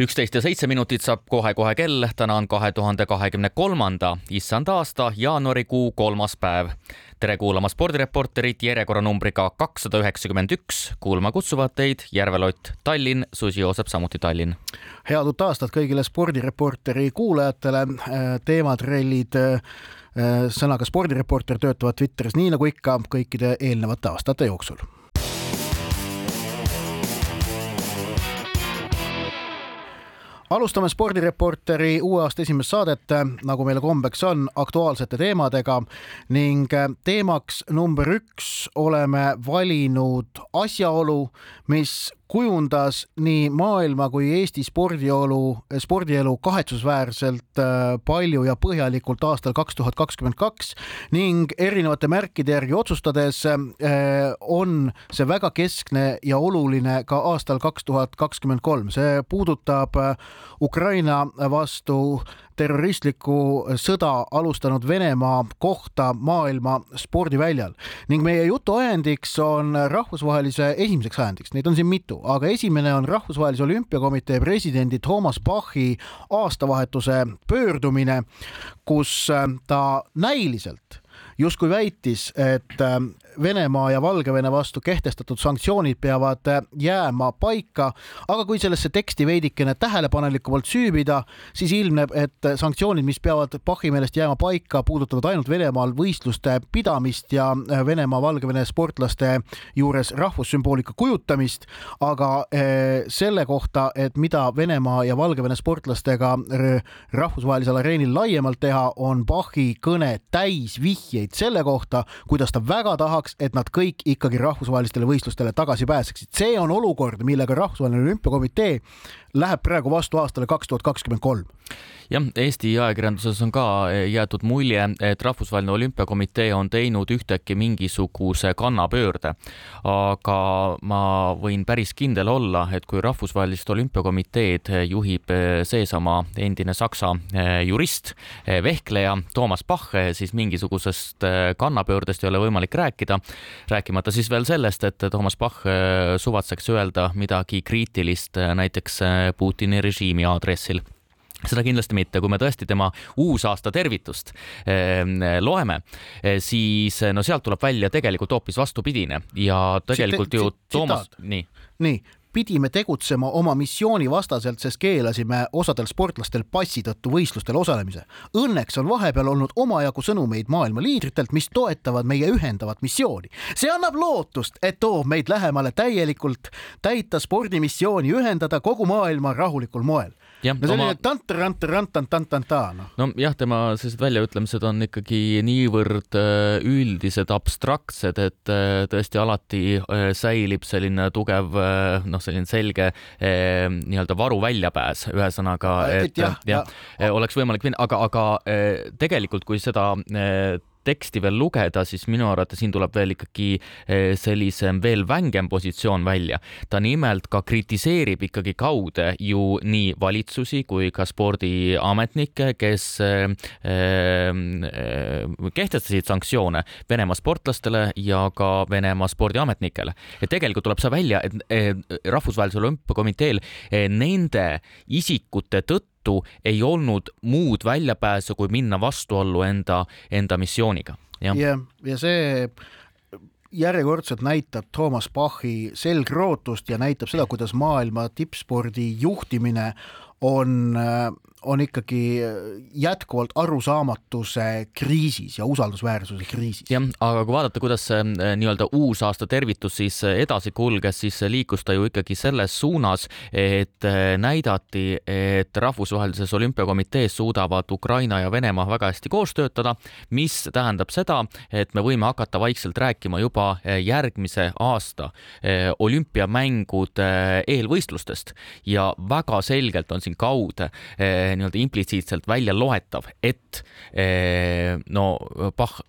üksteist ja seitse minutit saab kohe-kohe kell, täna on kahe tuhande kahekümne kolmanda issand aasta jaanuarikuu kolmas päev. tere kuulama spordireporterit järjekorranumbriga kakssada üheksakümmend üks. kuulma kutsuvad teid Järvelott, Tallinn, Susi Joosep, samuti Tallinn. head uut aastat kõigile spordireporteri kuulajatele. teemad, rallid sõnaga spordireporter töötavad Twitteris nii nagu ikka kõikide eelnevate aastate jooksul alustame spordireporteri uue aasta esimest saadet, nagu meile kombeks on, aktuaalsete teemadega ning teemaks number üks oleme valinud asjaolu, mis kujundas nii maailma kui Eesti spordiolu, spordielu kahetsusväärselt äh, palju ja põhjalikult aastal kaks tuhat kakskümmend kaks ning erinevate märkide järgi otsustades äh, on see väga keskne ja oluline ka aastal kaks tuhat kakskümmend kolm. see puudutab äh, Ukraina vastu terroristlikku sõda alustanud Venemaa kohta maailma spordiväljal. Ning meie jutu ajendiks on rahvusvahelise esimeseks ajendiks, neid on siin mitu, aga esimene on Rahvusvahelise Olümpiakomitee presidendi Toomas Bachi aastavahetuse pöördumine, kus ta näiliselt justkui väitis, et Venemaa ja Valgevene vastu kehtestatud sanktsioonid peavad äh, jääma paika, aga kui sellesse teksti veidikene tähelepanelikumalt süüvida, siis ilmneb, et sanktsioonid, mis peavad Bachi meelest jääma paika, puudutavad ainult Venemaal võistluste pidamist ja äh, Venemaa-Valgevene sportlaste juures rahvussümboolika kujutamist, aga äh, selle kohta, et mida Venemaa ja Valgevene sportlastega rahvusvahelisel areenil laiemalt teha, on Bachi kõne täis vihjeid selle kohta, kuidas ta väga tahaks tahaks, et nad kõik ikkagi rahvusvahelistele võistlustele tagasi pääseksid. see on olukord, millega Rahvusvaheline Olümpiakomitee läheb praegu vastu aastale kaks tuhat kakskümmend kolm jah, Eesti ajakirjanduses on ka eh, jäetud mulje, et Rahvusvaheline Olümpiakomitee on teinud ühtäkki mingisuguse kannapöörde. aga ma võin päris kindel olla, et kui Rahvusvahelist Olümpiakomiteed juhib eh, seesama endine Saksa eh, jurist, vehkleja Toomas Bach, siis mingisugusest kannapöördest ei ole võimalik rääkida. rääkimata siis veel sellest, et Toomas Bach suvatseks öelda midagi kriitilist näiteks Putini režiimi aadressil. Seda kindlasti mitte, kui me tõesti tema uusaasta tervitust eh, loeme eh,, siis no sealt tuleb välja tegelikult hoopis vastupidine. Ja tegelikult ju Toomas, nii. nii, pidime tegutsema oma missiooni vastaselt, sest keelasime osadel sportlastel passi tõttu võistlustel osalemise. Õnneks on vahepeal olnud omajagu sõnumeid maailma liidritelt, mis toetavad meie ühendavat missiooni. see annab lootust, et toob meid lähemale täielikult täita spordimissiooni, ühendada kogu maailma rahulikul moel no selline oma... tant-rant-rant-tant-tant-ta noh. nojah, tema sellised väljaütlemised on ikkagi niivõrd äh, üldised, abstraktsed, et äh, tõesti alati äh, säilib selline tugev noh, selline selge nii-öelda varu väljapääs, ühesõnaga, et, et jah, jah, jah, oleks võimalik minna, aga, aga tegelikult, kui seda teksti veel lugeda, siis minu arvates siin tuleb veel ikkagi eh, sellisem veel vängem positsioon välja. ta nimelt ka kritiseerib ikkagi kaude ju nii valitsusi kui ka spordiametnikke, kes eh, eh, kehtestasid sanktsioone Venemaa sportlastele ja ka Venemaa spordiametnikele. et tegelikult tuleb see välja, et rahvusvahelisel olümpiakomiteel nende isikute tõttu tõttu ei olnud muud väljapääsu, kui minna vastuollu enda, enda missiooniga. jah, ja, ja see järjekordselt näitab Toomas Bachi selgrootust ja näitab seda, kuidas maailma tippspordi juhtimine on on ikkagi jätkuvalt arusaamatuse kriisis ja usaldusväärsuse kriisis. jah, aga kui vaadata, kuidas see eh, nii-öelda uusaasta tervitus siis edasi kulges, siis liikus ta ju ikkagi selles suunas, et näidati, et rahvusvahelises olümpiakomitees suudavad Ukraina ja Venemaa väga hästi koos töötada, mis tähendab seda, et me võime hakata vaikselt rääkima juba järgmise aasta olümpiamängude eelvõistlustest ja väga selgelt on siin kaude nii-öelda implitsiitselt välja loetav, et no Bach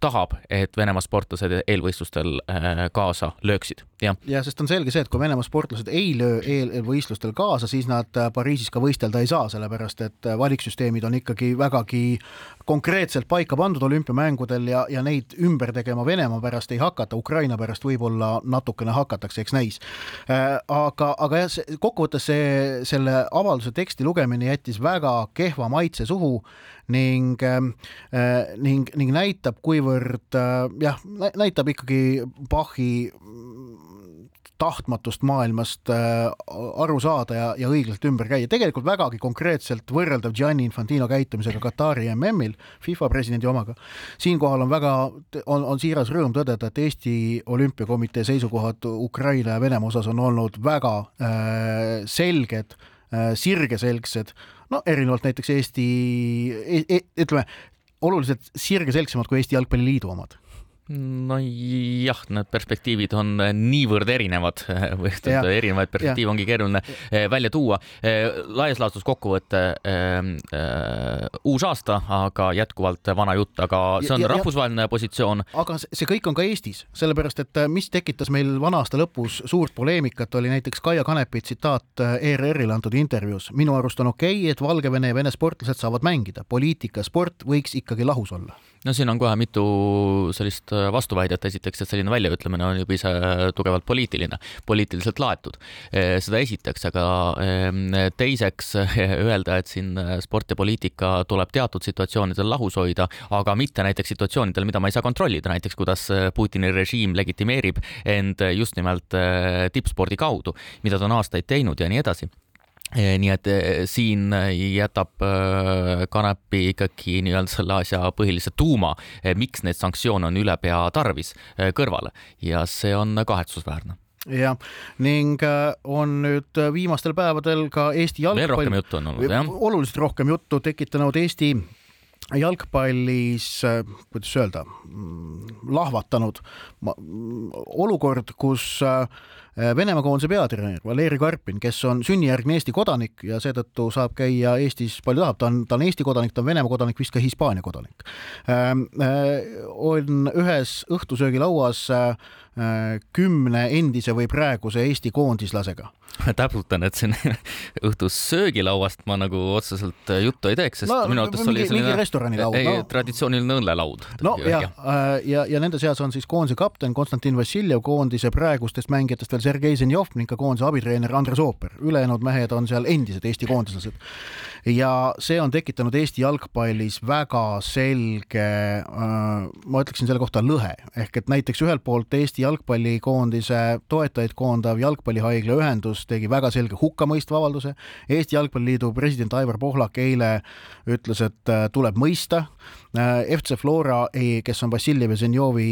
tahab, et Venemaa sportlased eelvõistlustel kaasa lööksid, jah. ja sest on selge see, et kui Venemaa sportlased ei löö eelvõistlustel kaasa, siis nad Pariisis ka võistelda ei saa, sellepärast et valiksüsteemid on ikkagi vägagi konkreetselt paika pandud olümpiamängudel ja, ja neid ümber tegema Venemaa pärast ei hakata, Ukraina pärast võib-olla natukene hakatakse, eks näis. aga, aga jah, kokkuvõttes see, selle avalduse teksti lugemine jättis väga kehva maitse suhu ning äh,, ning, ning näitab, kuivõrd äh, jah, näitab ikkagi Bachi tahtmatust maailmast äh, aru saada ja, ja õiglaselt ümber käia. tegelikult vägagi konkreetselt võrreldav Gianni Infantino käitumisega Katari MM-il, FIFA presidendi omaga. siinkohal on väga, on, on siiras rõõm tõdeda, et Eesti Olümpiakomitee seisukohad Ukraina ja Venemaa osas on olnud väga äh, selged äh,, sirgeselgsed, no erinevalt näiteks Eesti e, e, ütleme, oluliselt sirgeselgsemad kui Eesti Jalgpalliliidu omad nojah, need perspektiivid on eh, niivõrd erinevad ja, erinevaid perspektiive ongi keeruline eh, välja tuua. Eh, laias laastus kokkuvõte uus aasta, aga jätkuvalt vana jutt, aga see on ja, rahvusvaheline ja, positsioon. aga see kõik on ka Eestis, sellepärast et mis tekitas meil vana aasta lõpus suurt poleemikat, oli näiteks Kaia Kanepi tsitaat ERR-ile antud intervjuus. minu arust on okei okay,, et Valgevene ja Vene sportlased saavad mängida, poliitika, sport võiks ikkagi lahus olla no siin on kohe mitu sellist äh, vastuväidet, esiteks, et selline väljaütlemine on juba ise tugevalt poliitiline, poliitiliselt laetud. Äh, seda esiteks, aga ähm, teiseks öelda, et siin äh, sport ja poliitika tuleb teatud situatsioonidel lahus hoida, aga mitte näiteks situatsioonidel, mida ma ei saa kontrollida, näiteks kuidas Putini režiim legitimeerib end just nimelt tippspordi kaudu, mida ta on aastaid teinud ja nii edasi nii et eh, siin jätab eh, Kanepi ikkagi nii-öelda selle asja põhilise tuuma, miks neid sanktsioone on ülepea tarvis, kõrvale ja see on kahetsusväärne jah, ning on nüüd viimastel päevadel ka Eesti jalgpall. veel rohkem juttu on olnud, jah? oluliselt rohkem juttu tekitanud Eesti jalgpallis, kuidas öelda, lahvatanud olukord, kus Venemaa koondise peatreener Valeri Karpin, kes on sünnijärgne Eesti kodanik ja seetõttu saab käia Eestis palju tahab, ta on, ta on Eesti kodanik, ta on Venemaa kodanik, vist ka Hispaania kodanik. Ähm, äh, on ühes õhtusöögilauas äh, kümne endise või praeguse Eesti koondislasega täpsustan, et siin õhtus söögilauast ma nagu otseselt juttu ei teeks, sest no, minu arvates oli selline restoranilaud, ei no. traditsiooniline õllelaud. no ja, ja, ja, ja nende seas on siis koondise kapten Konstantin Vassiljev, koondise praegustest mängijatest veel Sergei Zenjov ning ka koondise abitreener Andres Ooper. ülejäänud mehed on seal endised Eesti koondislased. Ja see on tekitanud Eesti jalgpallis väga selge äh,, ma ütleksin selle kohta lõhe, ehk et näiteks ühelt poolt Eesti jalgpallikoondise toetajaid koondav Jalgpallihaigla ühendus tegi väga selge hukkamõistva avalduse. Eesti Jalgpalliliidu president Aivar Pohlak eile ütles, et äh, tuleb mõista. Äh, FC Flora, kes on Vassiljev ja Zenjovi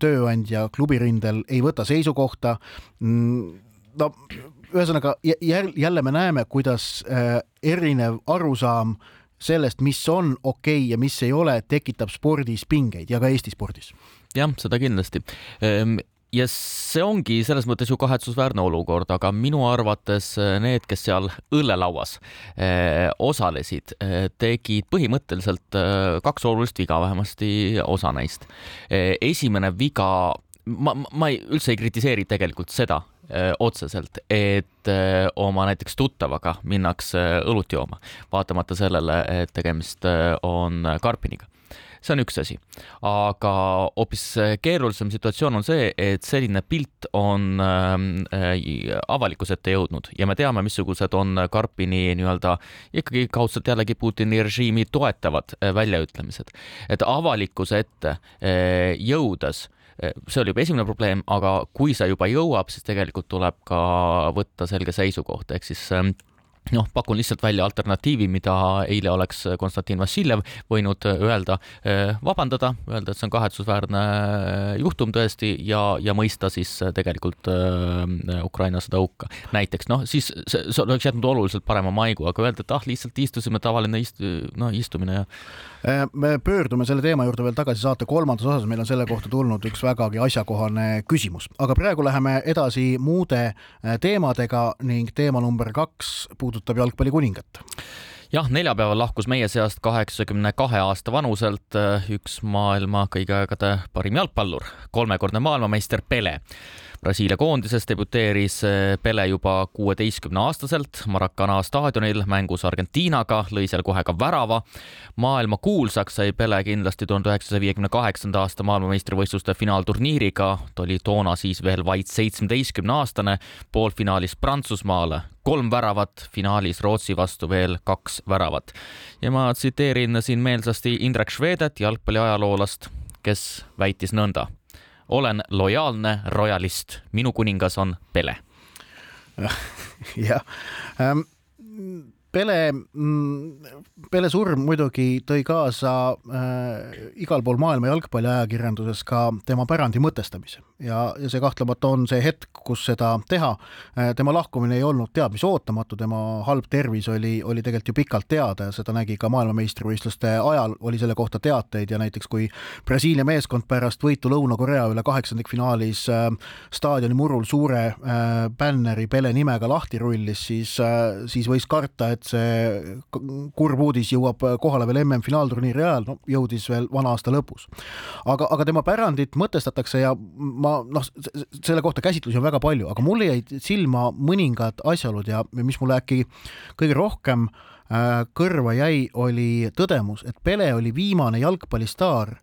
tööandja klubirindel, ei võta seisukohta. Mm, no ühesõnaga jälle me näeme, kuidas erinev arusaam sellest, mis on okei okay ja mis ei ole, tekitab spordis pingeid ja ka Eesti spordis. jah, seda kindlasti ehm, ja see ongi selles mõttes ju kahetsusväärne olukord, aga minu arvates äh, need, kes seal õllelauas eh, osalesid tegid põhimõtteliselt kaks olulist viga, vähemasti osa neist esimene viga, ma, ma ei, üldse ei kritiseeri tegelikult seda otseselt, et eh, oma näiteks tuttavaga minnakse õlut jooma, vaatamata sellele, et tegemist on Karpiniga see on üks asi. aga hoopis keerulisem situatsioon on see, et selline pilt on äh, avalikkuse ette jõudnud ja me teame, missugused on Karpini nii-öelda ikkagi kaudselt jällegi Putini režiimi toetavad äh, väljaütlemised. et avalikkuse ette äh, jõudes äh, see oli juba esimene probleem, aga kui see juba jõuab, siis tegelikult tuleb ka võtta selge seisukoht, ehk siis äh, noh, pakun lihtsalt välja alternatiivi, mida eile oleks Konstantin Vassiljev võinud öelda, eh, vabandada, öelda, et see on kahetsusväärne juhtum tõesti ja, ja mõista siis tegelikult äh, Ukraina sõda hukka. näiteks noh, siis see, see oleks jätnud oluliselt parema maigu, aga öelda, et ah, lihtsalt istusime, tavaline ist-, no istumine ja me pöördume selle teema juurde veel tagasi saate kolmandas osas, meil on selle kohta tulnud üks vägagi asjakohane küsimus, aga praegu läheme edasi muude teemadega ning teema number kaks puudutab jalgpallikuningat. Jah, neljapäeval lahkus meie seast kaheksakümne kahe aasta vanuselt äh, üks maailma kõigi aegade parim jalgpallur, kolmekordne maailmameister Pele Brasiilia koondises debüteeris eh, Pele juba kuueteistkümne aastaselt Maracana staadionil mängus Argentiinaga, lõi seal kohe ka värava. maailma kuulsaks sai Pele kindlasti tuhande üheksasaja viiekümne kaheksanda aasta maailmameistrivõistluste finaalturniiriga. ta oli toona siis veel vaid seitsmeteistkümne aastane, poolfinaalis Prantsusmaale kolm väravat, finaalis Rootsi vastu veel kaks väravat. ja ma tsiteerin siin meelsasti Indrek Švedet, jalgpalliajaloolast, kes väitis nõnda olen lojaalne rojalist, minu kuningas on Pele. jah ähm,, Pele, mm, Pele surm muidugi tõi kaasa äh, igal pool maailma jalgpalliajakirjanduses ka tema pärandi mõtestamise ja, ja see kahtlemata on see hetk, kus seda teha. Äh, tema lahkumine ei olnud teab mis ootamatu, tema halb tervis oli, oli tegelikult ju pikalt teada ja seda nägi ka maailmameistrivõistluste ajal, oli selle kohta teateid ja näiteks kui Brasiilia meeskond pärast võitu Lõuna-Korea üle kaheksandikfinaalis äh, staadioni murul suure äh, bänneri Pele nimega lahti rullis, siis äh,, siis võis karta, et et see kurb uudis jõuab kohale veel MM-finaalturniiri ajal, no jõudis veel vana aasta lõpus. aga, aga tema pärandit mõtestatakse ja ma noh, selle kohta käsitlusi on väga palju, aga mulle jäid silma mõningad asjaolud ja mis mulle äkki kõige rohkem äh, kõrva jäi, oli tõdemus, et Pele oli viimane jalgpallistaar,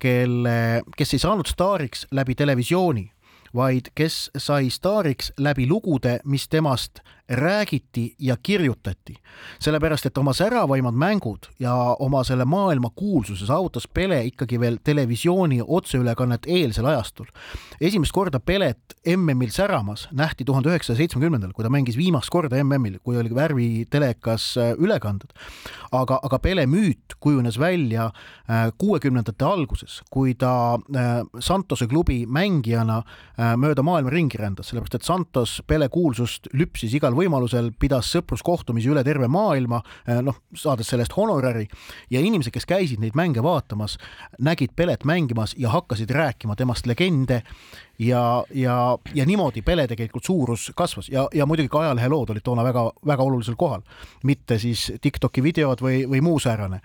kelle, kes ei saanud staariks läbi televisiooni vaid kes sai staariks läbi lugude, mis temast räägiti ja kirjutati. sellepärast, et oma säravaimad mängud ja oma selle maailma kuulsuse saavutas Pele ikkagi veel televisiooni otseülekannet eelsel ajastul. esimest korda Pelet MM-il säramas nähti tuhande üheksasaja seitsmekümnendal, kui ta mängis viimast korda MM-il, kui oli värvitelekas äh, ülekanded. aga, aga Pele müüt kujunes välja äh, kuuekümnendate alguses, kui ta äh, Santose klubi mängijana mööda maailma ringi rändas, sellepärast et Santos Pele kuulsust lüpsis igal võimalusel pidas sõpruskohtumisi üle terve maailma, eh, noh, saades selle eest honorari ja inimesed, kes käisid neid mänge vaatamas, nägid Pelet mängimas ja hakkasid rääkima temast legende. Ja, ja, ja niimoodi Pele tegelikult suurus kasvas. Ja, ja muidugi ka ajalehelood olid toona väga-väga olulisel kohal, mitte siis Tiktoki videod või, või muu säärane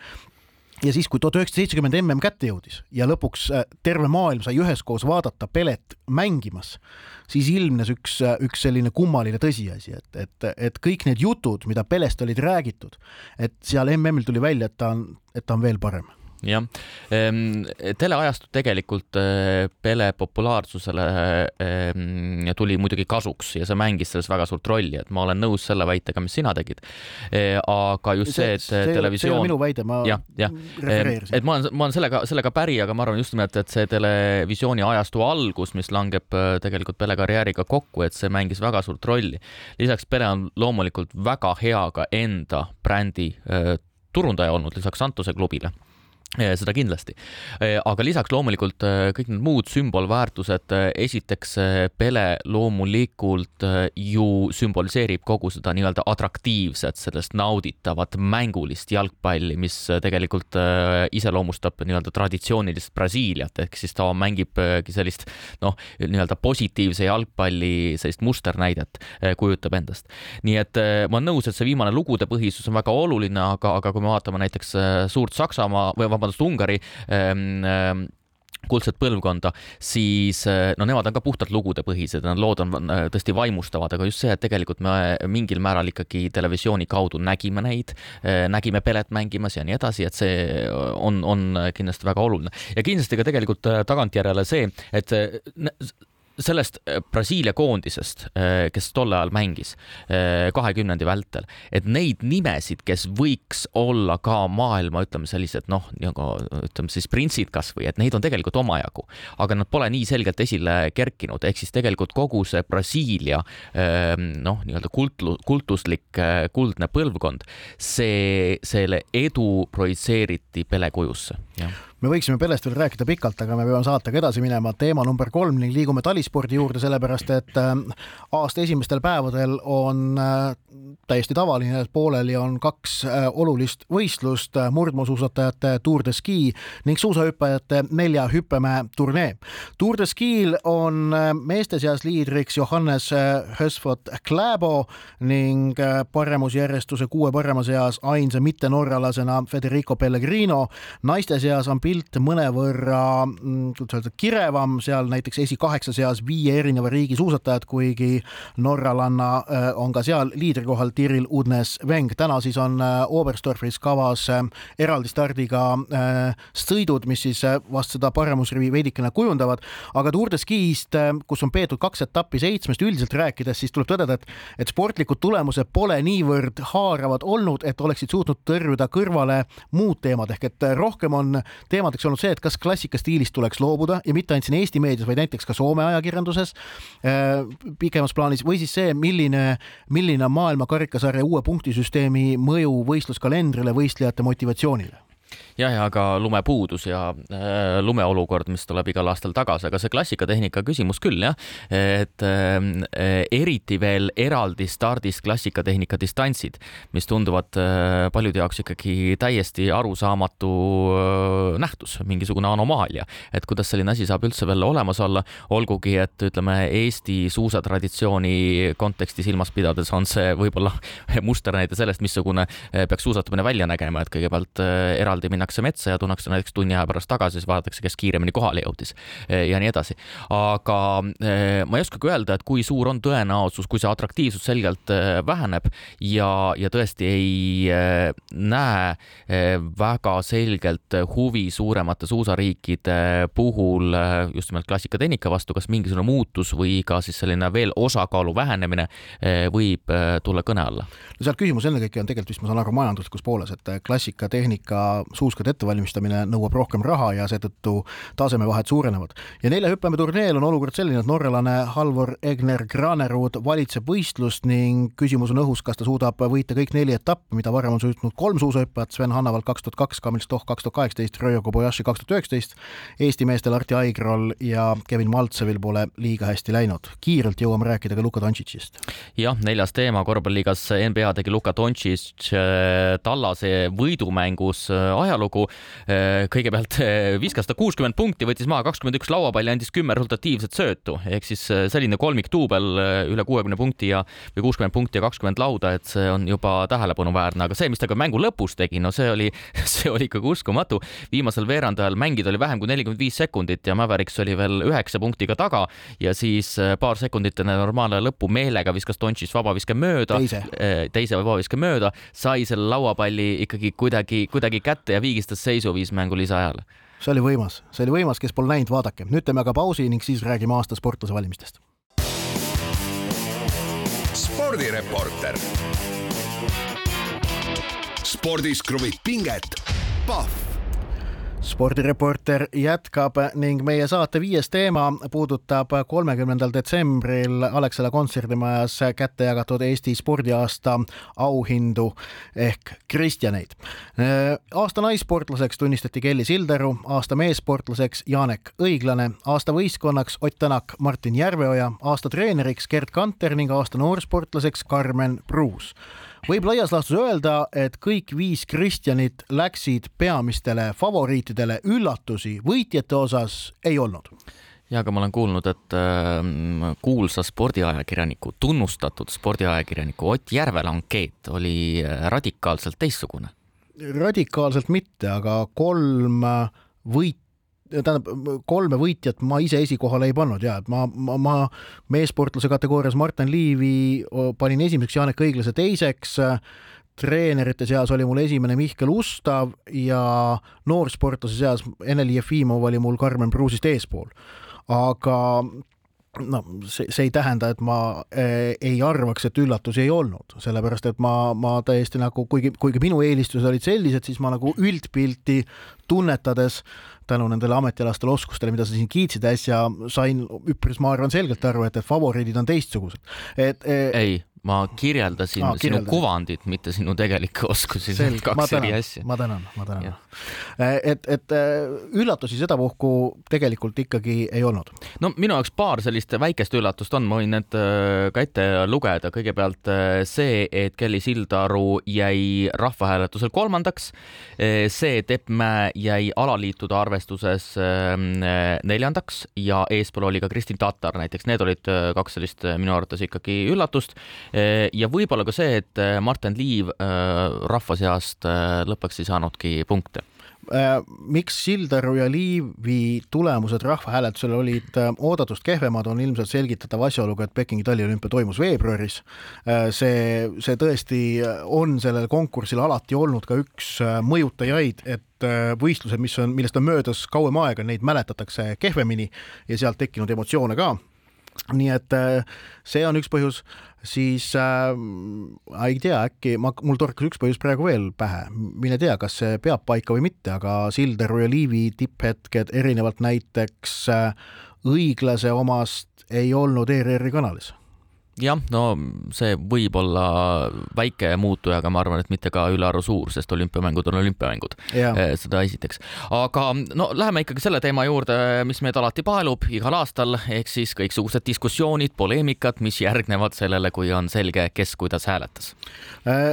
ja siis, kui tuhat üheksasada seitsekümmend mm kätte jõudis ja lõpuks äh, terve maailm sai üheskoos vaadata Pelet mängimas, siis ilmnes üks, äh, üks selline kummaline tõsiasi, et, et, et kõik need jutud, mida Pelest olid räägitud, et seal MM-il tuli välja, et ta on, et ta on veel parem jah, ehm, teleajastud tegelikult eh, Pele populaarsusele ehm, tuli muidugi kasuks ja see mängis selles väga suurt rolli, et ma olen nõus selle väitega, mis sina tegid. Eh, aga just see, et see, televisioon. see on minu väide, ma ja, ja. refereerisin. et ma olen, ma olen sellega, sellega päri, aga ma arvan just nimelt, et see televisiooni ajastu algus, mis langeb eh, tegelikult Pele karjääriga kokku, et see mängis väga suurt rolli. lisaks Pele on loomulikult väga hea ka enda brändi turundaja olnud lisaks Santuse klubile seda kindlasti, aga lisaks loomulikult äh, kõik need muud sümbolväärtused, äh, esiteks äh, Pele loomulikult ju sümboliseerib kogu seda nii-öelda atraktiivset, sellest nauditavat mängulist jalgpalli, mis tegelikult iseloomustab nii-öelda traditsioonilist Brasiiliat, ehk siis ta mängibki sellist noh, nii-öelda positiivse jalgpalli sellist musternäidet kujutab endast. nii et ma olen nõus, et see viimane lugude põhisus on väga oluline, aga, aga kui me vaatame näiteks suurt Saksamaa või vabandust, vabandust, Ungari ähm, kuldset põlvkonda, siis äh, no nemad on ka puhtalt lugude põhised, need lood on äh, tõesti vaimustavad, aga just see, et tegelikult me mingil määral ikkagi televisiooni kaudu nägime neid, nägime Pelet mängimas ja nii edasi, et see on, on kindlasti väga oluline. ja kindlasti ka tegelikult tagantjärele see, et sellest äh, Brasiilia koondisest, äh, kes tol ajal mängis äh, kahekümnendi vältel, et neid nimesid, kes võiks olla ka maailma, ütleme sellised noh, nagu ütleme siis printsid kasvõi, et neid on tegelikult omajagu, aga nad pole nii selgelt esile kerkinud, ehk siis tegelikult kogu see Brasiilia ähm, noh, nii-öelda kultu-, kultuslik kuldne põlvkond, see, selle edu projitseeriti Pele kujusse, me võiksime Pelest veel rääkida pikalt, aga me peame saatega edasi minema. teema number kolm ning liigume talispordi juurde, sellepärast et äh, aasta esimestel päevadel on äh, täiesti tavaline, et pooleli on kaks äh, olulist võistlust, murdmaasuusatajate Tour de Ski ning suusahüppajate nelja hüppemäe turnee. Tour de Skil on meeste seas liidriks Johannes Hösfot Kläbo ning paremusjärjestuse kuue parema seas ainsa mittenorralasena Federico Pellegrino. naiste seas on pilt mõnevõrra, mm, kuidas öelda, kirevam, seal näiteks esikaheksa seas viie erineva riigi suusatajad, kuigi norralanna äh, on ka seal liidrikohal Tiril Udnes-Veng. täna siis on äh, Oberstdorfis kavas äh, eraldi stardiga sõidud, mis siis vast seda paremusrivi veidikene kujundavad, aga Tour de Ski'st, kus on peetud kaks etappi seitsmest üldiselt rääkides, siis tuleb tõdeda, et, et sportlikud tulemused pole niivõrd haaravad olnud, et oleksid suutnud tõrjuda kõrvale muud teemad ehk et rohkem on teemadeks olnud see, et kas klassikastiilist tuleks loobuda ja mitte ainult siin Eesti meedias, vaid näiteks ka Soome ajakirjanduses äh, pikemas plaanis või siis see, milline, milline on maailma karikasarja uue punktisüsteemi mõju võistluskalendrile, võistlejate motivatsioonile jah, ja ka lumepuudus ja äh, lumeolukord, mis tuleb igal aastal tagasi, aga see klassikatehnika küsimus küll jah, et äh, eriti veel eraldi stardist klassikatehnika distantsid, mis tunduvad äh, paljude jaoks ikkagi täiesti arusaamatu äh, nähtus, mingisugune anomaalia, et kuidas selline asi saab üldse veel olemas olla, olgugi et ütleme, Eesti suusatraditsiooni konteksti silmas pidades on see võib-olla musternäide sellest, missugune äh, peaks suusatamine välja nägema, et kõigepealt äh, eraldi minna minnakse metsa ja tullakse näiteks tunni aja pärast tagasi, siis vaadatakse, kes kiiremini kohale jõudis eh, ja nii edasi. aga eh, ma ei oskagi öelda, et kui suur on tõenäosus, kui see atraktiivsus selgelt eh, väheneb ja, ja tõesti ei näe väga selgelt huvi suuremate suusariikide puhul just nimelt klassikatehnika vastu, kas mingisugune muutus või ka siis selline veel osakaalu vähenemine võib tulla kõne alla? no seal küsimus ennekõike on tegelikult vist, ma saan aru, majanduslikus pooles, et klassikatehnika suus suuskade ettevalmistamine nõuab rohkem raha ja seetõttu tasemevahed suurenevad. ja nelja hüppemäe turneel on olukord selline, et norralane Halvor Egner Granerud valitseb võistlust ning küsimus on õhus, kas ta suudab võita kõik neli etappi, mida varem on suutnud kolm suusahüppajat, Sven Hannavald kaks tuhat kaks, Kamil Stoh kaks tuhat kaheksateist, Röö Kobayashi kaks tuhat üheksateist. Eesti meestel Arti Aigrol ja Kevin Maltsevil pole liiga hästi läinud. kiirelt jõuame rääkida ka Luka Dontšitšist. jah, neljas teema korvpalliliigas NBA tegi Luka Dontšitš äh, tallase võidumängus äh, ajaloo ajalugu. Eh, kõigepealt eh, viskas ta kuuskümmend punkti, võttis maha kakskümmend üks lauapalli, andis kümme resultatiivset söötu. Ehk siis eh, selline kolmikduubel üle kuuekümne punkti ja või kuuskümmend punkti ja kakskümmend lauda, et see on juba tähelepanuväärne, aga see, mis ta ka mängu lõpus tegi, no see oli, see oli ikkagi uskumatu. viimasel veerandajal mängida oli vähem kui nelikümmend viis sekundit ja Mavericks oli veel üheksa punktiga taga. Ja siis paar sekundit enne normaalne lõppu meelega viskas Dontšis vabaviske mööda, teise. Vabaviske mööda, sai selle lauapalli ikkagi kuidagi, kuidagi kätte ja viigistas seisu, viis mängu lisaajale. see oli võimas, see oli võimas, kes pole näinud, vaadake. nüüd teeme aga pausi ning siis räägime aasta sportlase valimistest. spordireporter. spordis kruvib pinget, Pahv spordireporter jätkab ning meie saate viies teema puudutab kolmekümnendal detsembril Alexela kontserdimajas kätte jagatud Eesti spordiaasta auhindu ehk Kristjaneid. aasta naissportlaseks tunnistati Kelly Sildaru, aasta meessportlaseks Janek Õiglane, aasta võistkonnaks Ott Tänak, Martin Järveoja, aasta treeneriks Gerd Kanter ning aasta noorsportlaseks Karmen Pruus võib laias laastus öelda, et kõik viis Kristjanit läksid peamistele favoriitidele, üllatusi võitjate osas ei olnud ja aga ma olen kuulnud, et äh, kuulsa spordiajakirjaniku, tunnustatud spordiajakirjaniku Ott Järvela ankeet oli äh, radikaalselt teistsugune. radikaalselt mitte, aga kolm võit tähendab, kolme võitjat ma ise esikohale ei pannud ja et ma, ma, ma meessportlase kategoorias Martin Liivi panin esimeseks, Janek Õiglase teiseks, treenerite seas oli mul esimene Mihkel Ustav ja noorsportlase seas Ene-Li Jefimov oli mul Karmen Pruusist eespool. aga no see, see ei tähenda, et ma äh, ei arvaks, et üllatusi ei olnud, sellepärast et ma, ma täiesti nagu, kuigi, kuigi minu eelistused olid sellised, siis ma nagu üldpilti tunnetades tänu nendele ametialastele oskustele, mida sa siin kiitsid äsja, sain üpris, ma arvan, selgelt aru, et, et favoriidid on teistsugused. et ei ma kirjeldasin ah, sinu kuvandit, mitte sinu tegelikke oskusi, kaks eri asja,. ma tänan, ma tänan Jah.. et, et äh, üllatusi sedapuhku tegelikult ikkagi ei olnud. no minu jaoks paar sellist väikest üllatust on, ma võin need äh, ka ette lugeda, kõigepealt äh, see, et Kelly Sildaru jäi rahvahääletusel kolmandaks, see, et Epp Mäe jäi alaliitude arvestuses ähm, neljandaks ja eespool oli ka Kristin Tatar näiteks, need olid äh, kaks sellist äh, minu arvates ikkagi üllatust. Ja võib-olla ka see, et äh, Martin Liiv äh, rahva seast äh, lõpuks ei saanudki punkte Äh, miks Sildaru ja Liivi tulemused rahvahääletusel olid äh, oodatust kehvemad, on ilmselt selgitatav asjaoluga, et Pekingi taliolümpia toimus veebruaris. see, see tõesti on sellel konkursil alati olnud ka üks äh, mõjutajaid, et äh, võistlused, mis on, millest on möödas kauem aega, neid mäletatakse kehvemini ja sealt tekkinud emotsioone ka nii et äh, see on üks põhjus, siis äh, ei tea, äkki ma, mul torkas üks põhjus praegu veel pähe, mine tea, kas see peab paika või mitte, aga Sildaru ja Liivi tipphetked erinevalt näiteks äh, õiglase omast ei olnud ERR-i kanalis. jah, no see võib olla väike muutuja, aga ma arvan, et mitte ka ülearu suur, sest olümpiamängud on olümpiamängud. jah, seda esiteks, aga no läheme ikkagi selle teema juurde, mis meid alati paelub igal aastal, ehk siis kõiksugused diskussioonid, poleemikad, mis järgnevad sellele, kui on selge, kes kuidas hääletas.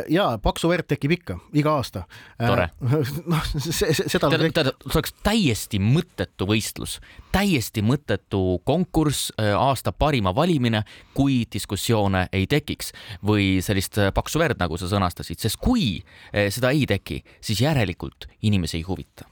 ja paksu verd tekib ikka iga aasta. Tore. noh, see, seda tead, see oleks täiesti mõttetu võistlus, täiesti mõttetu konkurss, aasta parima valimine, kui diskussioone ei tekiks või sellist äh, paksu verd, nagu sa sõnastasid, sest kui eh, seda ei teki, siis järelikult inimesi ei huvita.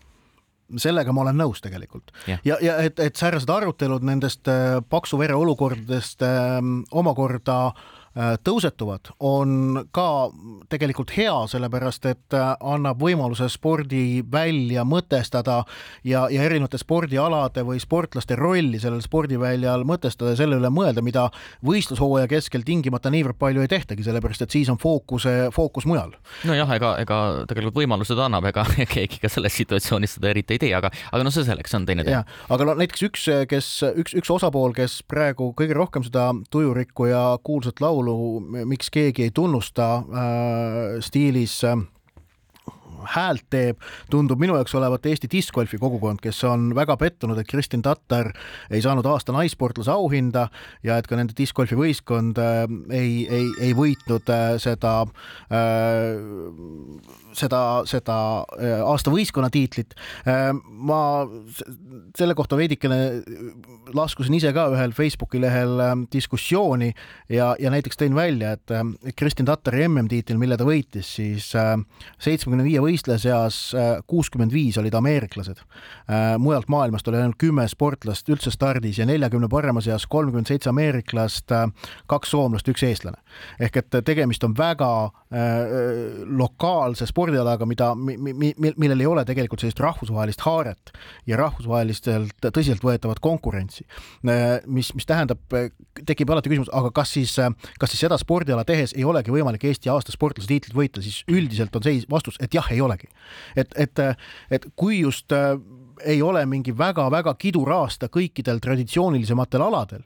sellega ma olen nõus tegelikult Jah. ja, ja et, et säärased arutelud nendest äh, paksu vere olukordadest äh, omakorda äh, tõusetuvad, on ka tegelikult hea, sellepärast et äh, annab võimaluse spordi välja mõtestada ja, ja erinevate spordialade või sportlaste rolli sellel spordiväljal mõtestada ja selle üle mõelda, mida võistlushooaja keskel tingimata niivõrd palju ei tehtagi, sellepärast et siis on fookuse, fookus mujal. nojah, ega, ega tegelikult võimaluse ta annab, ega keegi ka selles situatsioonis seda eriti ei tee, aga, aga no see selleks, see on teine teema., aga no näiteks üks, kes üks, üks osapool, kes praegu kõige rohkem seda tujurikku ja kuulsat laulu Miks keegi ei tunnusta äh, stiilis äh, häält teeb, tundub minu jaoks olevat Eesti discgolfi kogukond, kes on väga pettunud, et Kristin Tatar ei saanud aasta naissportlase auhinda ja et ka nende discgolfi võistkond äh, ei, ei, ei võitnud äh, seda äh, seda, seda äh, aasta võistkonna tiitlit ma selle kohta veidikene laskusin ise ka ühel Facebooki lehel diskussiooni ja, ja näiteks tõin välja, et Kristin Tatari MM-tiitel, mille ta võitis, siis seitsmekümne viie võistleja seas kuuskümmend viis olid ameeriklased. mujalt maailmast oli ainult kümme sportlast üldse stardis ja neljakümne parema seas kolmkümmend seitse ameeriklast, kaks soomlast, üks eestlane. ehk et tegemist on väga äh, lokaalse spordialaga, mida, millel ei ole tegelikult sellist rahvusvahelist haaret ja rahvusvahelistelt tõsiseltvõetavat konkurentsi. mis, mis tähendab, tekib alati küsimus, aga kas siis, kas siis seda spordiala tehes ei olegi võimalik Eesti aasta sportlase tiitlit võita, siis üldiselt on seis vastus, et jah, ei olegi. et, et, et kui just äh, ei ole mingi väga-väga kidur aasta kõikidel traditsioonilisematel aladel,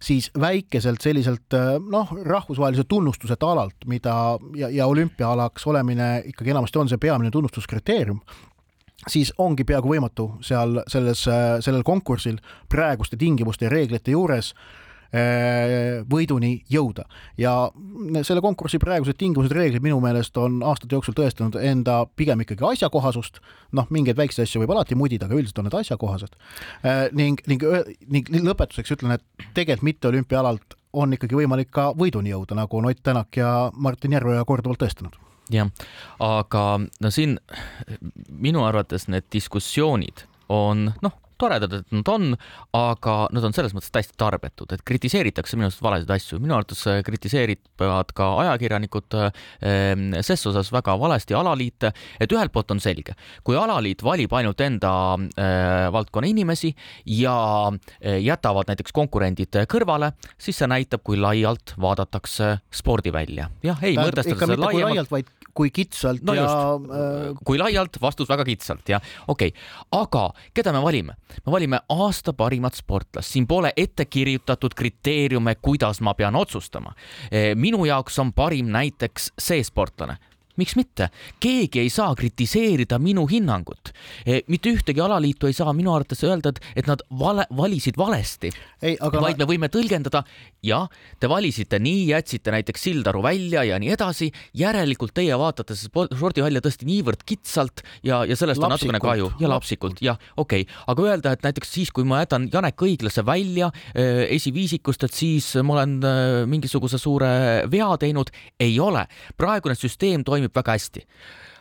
siis väikeselt selliselt äh, noh, rahvusvahelise tunnustuseta alalt, mida ja, ja olümpiaalaks olemine ikkagi enamasti on see peamine tunnustuskriteerium siis ongi peaaegu võimatu seal selles, sellel konkursil praeguste tingimuste ja reeglite juures äh, võiduni jõuda. Ja selle konkursi praegused tingimused, reeglid minu meelest on aastate jooksul tõestanud enda pigem ikkagi asjakohasust, noh, mingeid väikseid asju võib alati mudida, aga üldiselt on need asjakohased. Äh, ning, ning, ning lõpetuseks ütlen, et tegelikult mitte olümpiaalalt on ikkagi võimalik ka võiduni jõuda, nagu on Ott Tänak ja Martin Järveoja korduvalt tõestanud. jah, aga no siin minu arvates need diskussioonid on noh, toredad, et nad on, aga nad on selles mõttes täiesti tarbetud, et kritiseeritakse minu arust valesid asju, minu arvates kritiseerivad ka ajakirjanikud ehm, ses osas väga valesti alaliite, et ühelt poolt on selge, kui alaliit valib ainult enda äh, valdkonna inimesi ja äh, jätavad näiteks konkurendid kõrvale, siis see näitab, kui laialt vaadatakse spordivälja. jah, ei mõtestada ikka seda laiemalt laialt, vaid kui kitsalt no ja just äh,, kui laialt, vastus väga kitsalt jah, okei okay., aga keda me valime? Me valime aasta parimat sportlast, siin pole ette kirjutatud kriteeriume, kuidas ma pean otsustama. minu jaoks on parim näiteks see sportlane, miks mitte, keegi ei saa kritiseerida minu hinnangut. E, mitte ühtegi alaliitu ei saa minu arvates öelda, et, et nad vale, valisid valesti. Aga... vaid me võime tõlgendada, jah, te valisite nii, jätsite näiteks Sildaru välja ja nii edasi, järelikult teie vaatate seda spordivälja tõesti niivõrd kitsalt ja, ja sellest lapsikult. on natukene kahju ja lapsikult, jah, okei okay., aga öelda, et näiteks siis, kui ma jätan Janek Õiglase välja äh, esiviisikust, et siis ma olen äh, mingisuguse suure vea teinud, ei ole. praegune süsteem toimib väga hästi.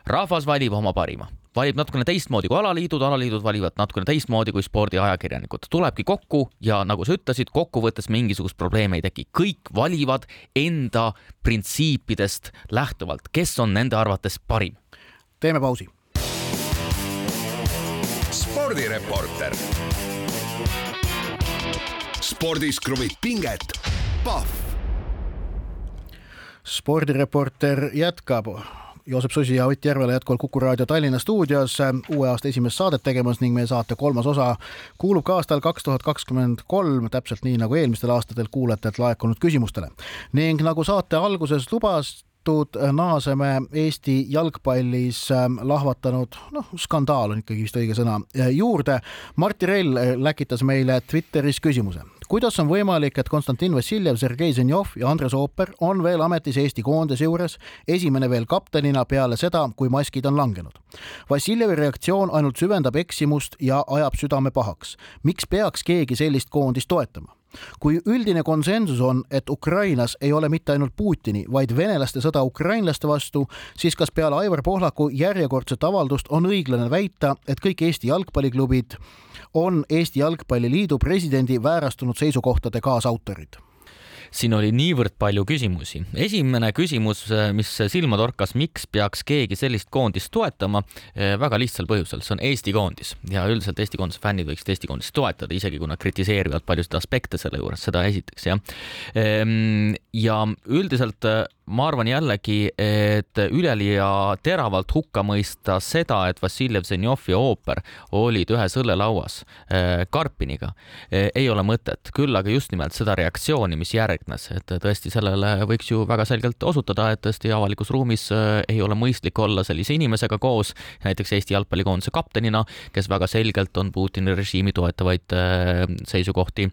rahvas valib oma parima valib natukene teistmoodi kui alaliidud, alaliidud valivad natukene teistmoodi kui spordiajakirjanikud. tulebki kokku ja nagu sa ütlesid, kokkuvõttes mingisugust probleemi ei teki, kõik valivad enda printsiipidest lähtuvalt, kes on nende arvates parim. teeme pausi. spordireporter. spordis kruvib pinget, Pahv. spordireporter jätkab Joosep Susi ja Ott Järvela jätkuvalt Kuku raadio Tallinna stuudios uue aasta esimest saadet tegemas ning meie saate kolmas osa kuulub ka aastal kaks tuhat kakskümmend kolm, täpselt nii nagu eelmistel aastatel kuulajatelt laekunud küsimustele. ning nagu saate alguses lubas, naaseme Eesti jalgpallis lahvatanud, noh, skandaal on ikkagi vist õige sõna, juurde. Martti Rell läkitas meile Twitteris küsimuse kuidas on võimalik, et Konstantin Vassiljev, Sergei Zenjov ja Andres Ooper on veel ametis Eesti koondise juures, esimene veel kaptenina peale seda, kui maskid on langenud? Vassiljevi reaktsioon ainult süvendab eksimust ja ajab südame pahaks. miks peaks keegi sellist koondist toetama? Kui üldine konsensus on, et Ukrainas ei ole mitte ainult Putini, vaid venelaste sõda ukrainlaste vastu, siis kas peale Aivar Pohlaku järjekordset avaldust on õiglane väita, et kõik Eesti jalgpalliklubid on Eesti Jalgpalliliidu presidendi väärastunud seisukohtade kaasautorid siin oli niivõrd palju küsimusi. esimene küsimus, mis silma torkas, miks peaks keegi sellist koondist toetama? väga lihtsal põhjusel, see on Eesti koondis ja üldiselt Eesti koondise fännid võiksid Eesti koondist toetada, isegi kui nad kritiseerivad paljusid aspekte selle juures, seda esiteks jah. Ehm, ja üldiselt ma arvan jällegi, et üleliia teravalt hukka mõista seda, et Vassiljev Zenjov ja ooper olid ühes õllelauas eh, Karpiniga, eh, ei ole mõtet, küll aga just nimelt seda reaktsiooni, mis järgnes, et tõesti sellele võiks ju väga selgelt osutada, et tõesti avalikus ruumis eh, ei ole mõistlik olla sellise inimesega koos, näiteks Eesti jalgpallikoondise kaptenina, kes väga selgelt on Putini režiimi toetavaid seisukohti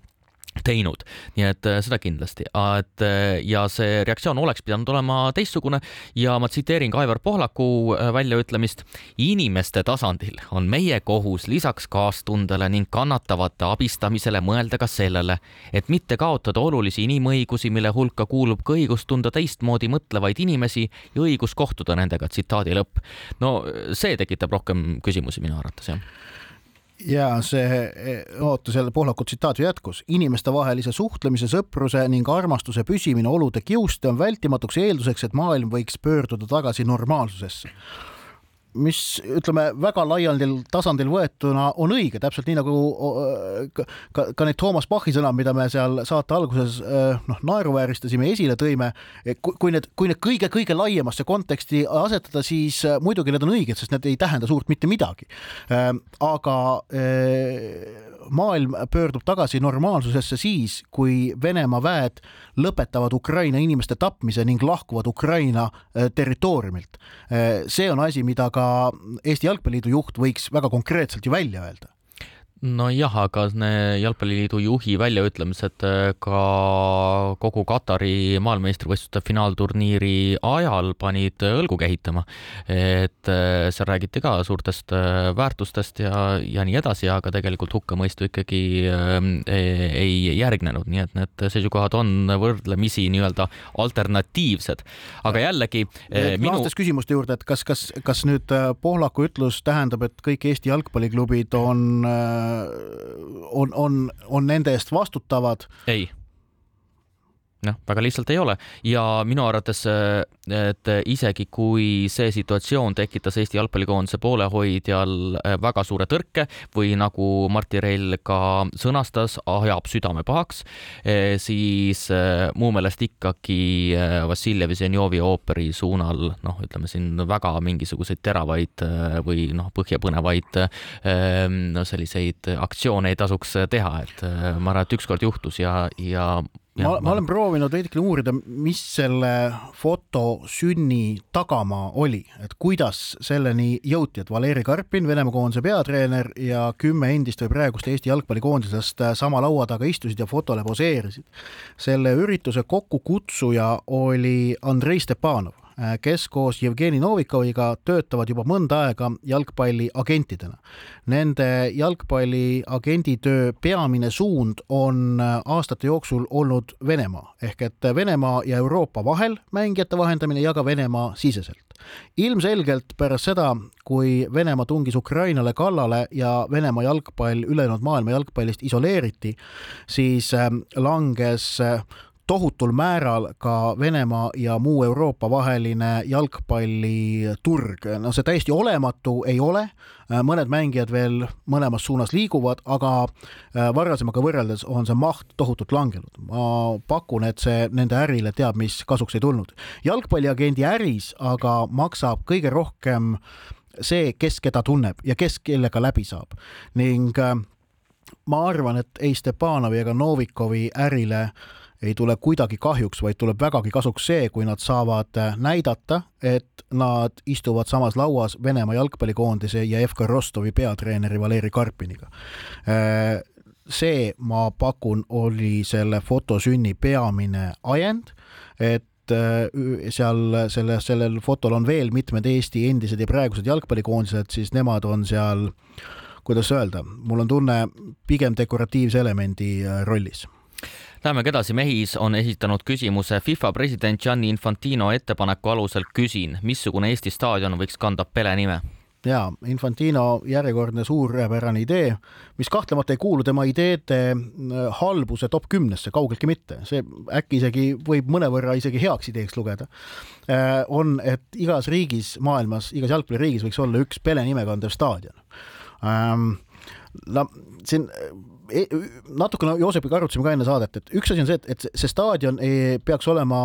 teinud, nii et äh, seda kindlasti, et äh, ja see reaktsioon oleks pidanud olema teistsugune ja ma tsiteerin ka Aivar Pohlaku äh, väljaütlemist. inimeste tasandil on meie kohus lisaks kaastundele ning kannatavate abistamisele mõelda ka sellele, et mitte kaotada olulisi inimõigusi, mille hulka kuulub ka õigus tunda teistmoodi mõtlevaid inimesi ja õigus kohtuda nendega. tsitaadi lõpp. no see tekitab rohkem küsimusi minu arvates jah ja see, oota, seal Pohlaku tsitaat ju jätkus. inimestevahelise suhtlemise, sõpruse ning armastuse püsimine olude kiuste on vältimatuks eelduseks, et maailm võiks pöörduda tagasi normaalsusesse mis ütleme väga laialdil tasandil võetuna on õige, täpselt nii nagu ka, ka, need Toomas Bachi sõnad, mida me seal saate alguses noh, naeruvääristasime, esile tõime. kui need, kui need kõige-kõige laiemasse konteksti asetada, siis muidugi need on õiged, sest need ei tähenda suurt mitte midagi. aga maailm pöördub tagasi normaalsusesse siis, kui Venemaa väed lõpetavad Ukraina inimeste tapmise ning lahkuvad Ukraina äh, territooriumilt. Äh, see on asi, mida ka Eesti Jalgpalliliidu juht võiks väga konkreetselt ju välja öelda nojah, aga Jalgpalliliidu juhi väljaütlemised äh, ka kogu Katari maailmameistrivõistluste finaalturniiri ajal panid õlgu kehitama. et äh, seal räägiti ka suurtest äh, väärtustest ja, ja nii edasi, aga tegelikult hukkamõistu ikkagi ei järgnenud, nii et need seisukohad on võrdlemisi nii-öelda alternatiivsed. aga jällegi minu... naastes küsimuste juurde, et kas, kas, kas nüüd Pohlaku ütlus tähendab, et kõik Eesti jalgpalliklubid on on, on, on nende eest vastutavad. ei noh, väga lihtsalt ei ole. Ja minu arvates, et isegi kui see situatsioon tekitas Eesti jalgpallikoondise poolehoidjal väga suure tõrke või nagu Martti Reil ka sõnastas, ajab südame pahaks, siis mu meelest ikkagi Vassiljev Zenjovi ooperi suunal noh, ütleme siin väga mingisuguseid teravaid või noh, põhjapõnevaid no selliseid aktsioone ei tasuks teha, et ma arvan, et ükskord juhtus ja, ja ma, ma olen proovinud veidikene uurida, mis selle foto sünni tagamaa oli, et kuidas selleni jõuti, et Valeri Karpin, Venemaa koondise peatreener ja kümme endist või praegust Eesti jalgpallikoondisest sama laua taga istusid ja fotole poseerisid. selle ürituse kokkukutsuja oli Andrei Stepanov. Äh, kes koos Jevgeni Novikoviga töötavad juba mõnda aega jalgpalliagentidena. Nende jalgpalliagendi töö peamine suund on äh, aastate jooksul olnud Venemaa ehk et Venemaa ja Euroopa vahel mängijate vahendamine ja ka Venemaa siseselt. ilmselgelt pärast seda, kui Venemaa tungis Ukrainale kallale ja Venemaa jalgpall ülejäänud maailma jalgpallist isoleeriti, siis äh, langes tohutul määral ka Venemaa ja muu Euroopa vaheline jalgpalliturg. no see täiesti olematu ei ole, mõned mängijad veel mõlemas suunas liiguvad, aga äh, varasemaga võrreldes on see maht tohutult langenud. ma pakun, et see nende ärile teab mis kasuks ei tulnud. jalgpalliagendi äris aga maksab kõige rohkem see, kes keda tunneb ja kes kellega läbi saab ning äh, ma arvan, et ei Stepanovi ega Novikovi ärile äh, ei tule kuidagi kahjuks, vaid tuleb vägagi kasuks see, kui nad saavad äh, näidata, et nad istuvad samas lauas Venemaa jalgpallikoondise ja FK Rostovi peatreeneri Valeri Karpiniga. Äh, see, ma pakun, oli selle fotosünni peamine ajend, et äh, seal selle, sellel fotol on veel mitmed Eesti endised ja praegused jalgpallikoondised, siis nemad on seal, kuidas öelda, mul on tunne, pigem dekoratiivse elemendi rollis Lähemegi edasi, Mehis on esitanud küsimuse FIFA president Gianni Infantino ettepaneku alusel küsin, missugune Eesti staadion võiks kanda Pele nime? jaa, Infantino järjekordne suurepärane idee, mis kahtlemata ei kuulu tema ideede äh, halbuse top kümnesse, kaugeltki mitte, see äkki isegi võib mõnevõrra isegi heaks ideeks lugeda, äh, on, et igas riigis maailmas, igas jalgpalliriigis võiks olla üks Pele nime kandev staadion. No siin E, natukene Joosepiga arutasime ka enne saadet, et üks asi on see, et, et see staadion ei peaks olema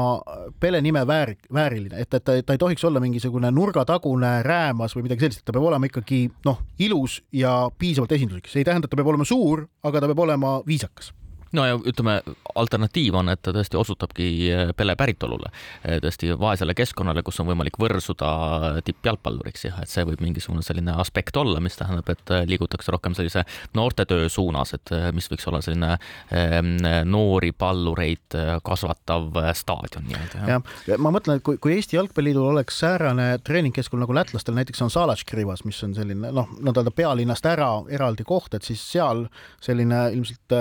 Pele nime väär, vääriline, et, et ta, ta ei tohiks olla mingisugune nurgatagune räämas või midagi sellist, et ta peab olema ikkagi noh, ilus ja piisavalt esinduslik, see ei tähenda, et ta peab olema suur, aga ta peab olema viisakas no ja ütleme, alternatiiv on, et ta tõesti osutabki eh, Pele päritolule, eh, tõesti vaesele keskkonnale, kus on võimalik võrsuda tippjalgpalluriks, jah, et see võib mingisugune selline aspekt olla, mis tähendab, et eh, liigutakse rohkem sellise noortetöö suunas, et mis võiks olla selline noori pallureid kasvatav staadion nii-öelda. jah, ma mõtlen, et kui, kui Eesti Jalgpalliliidul oleks säärane treeningkeskkond nagu lätlastel näiteks on Salaškrivas, mis on selline noh, nii-öelda pealinnast ära eraldi koht, et siis seal selline ilmselt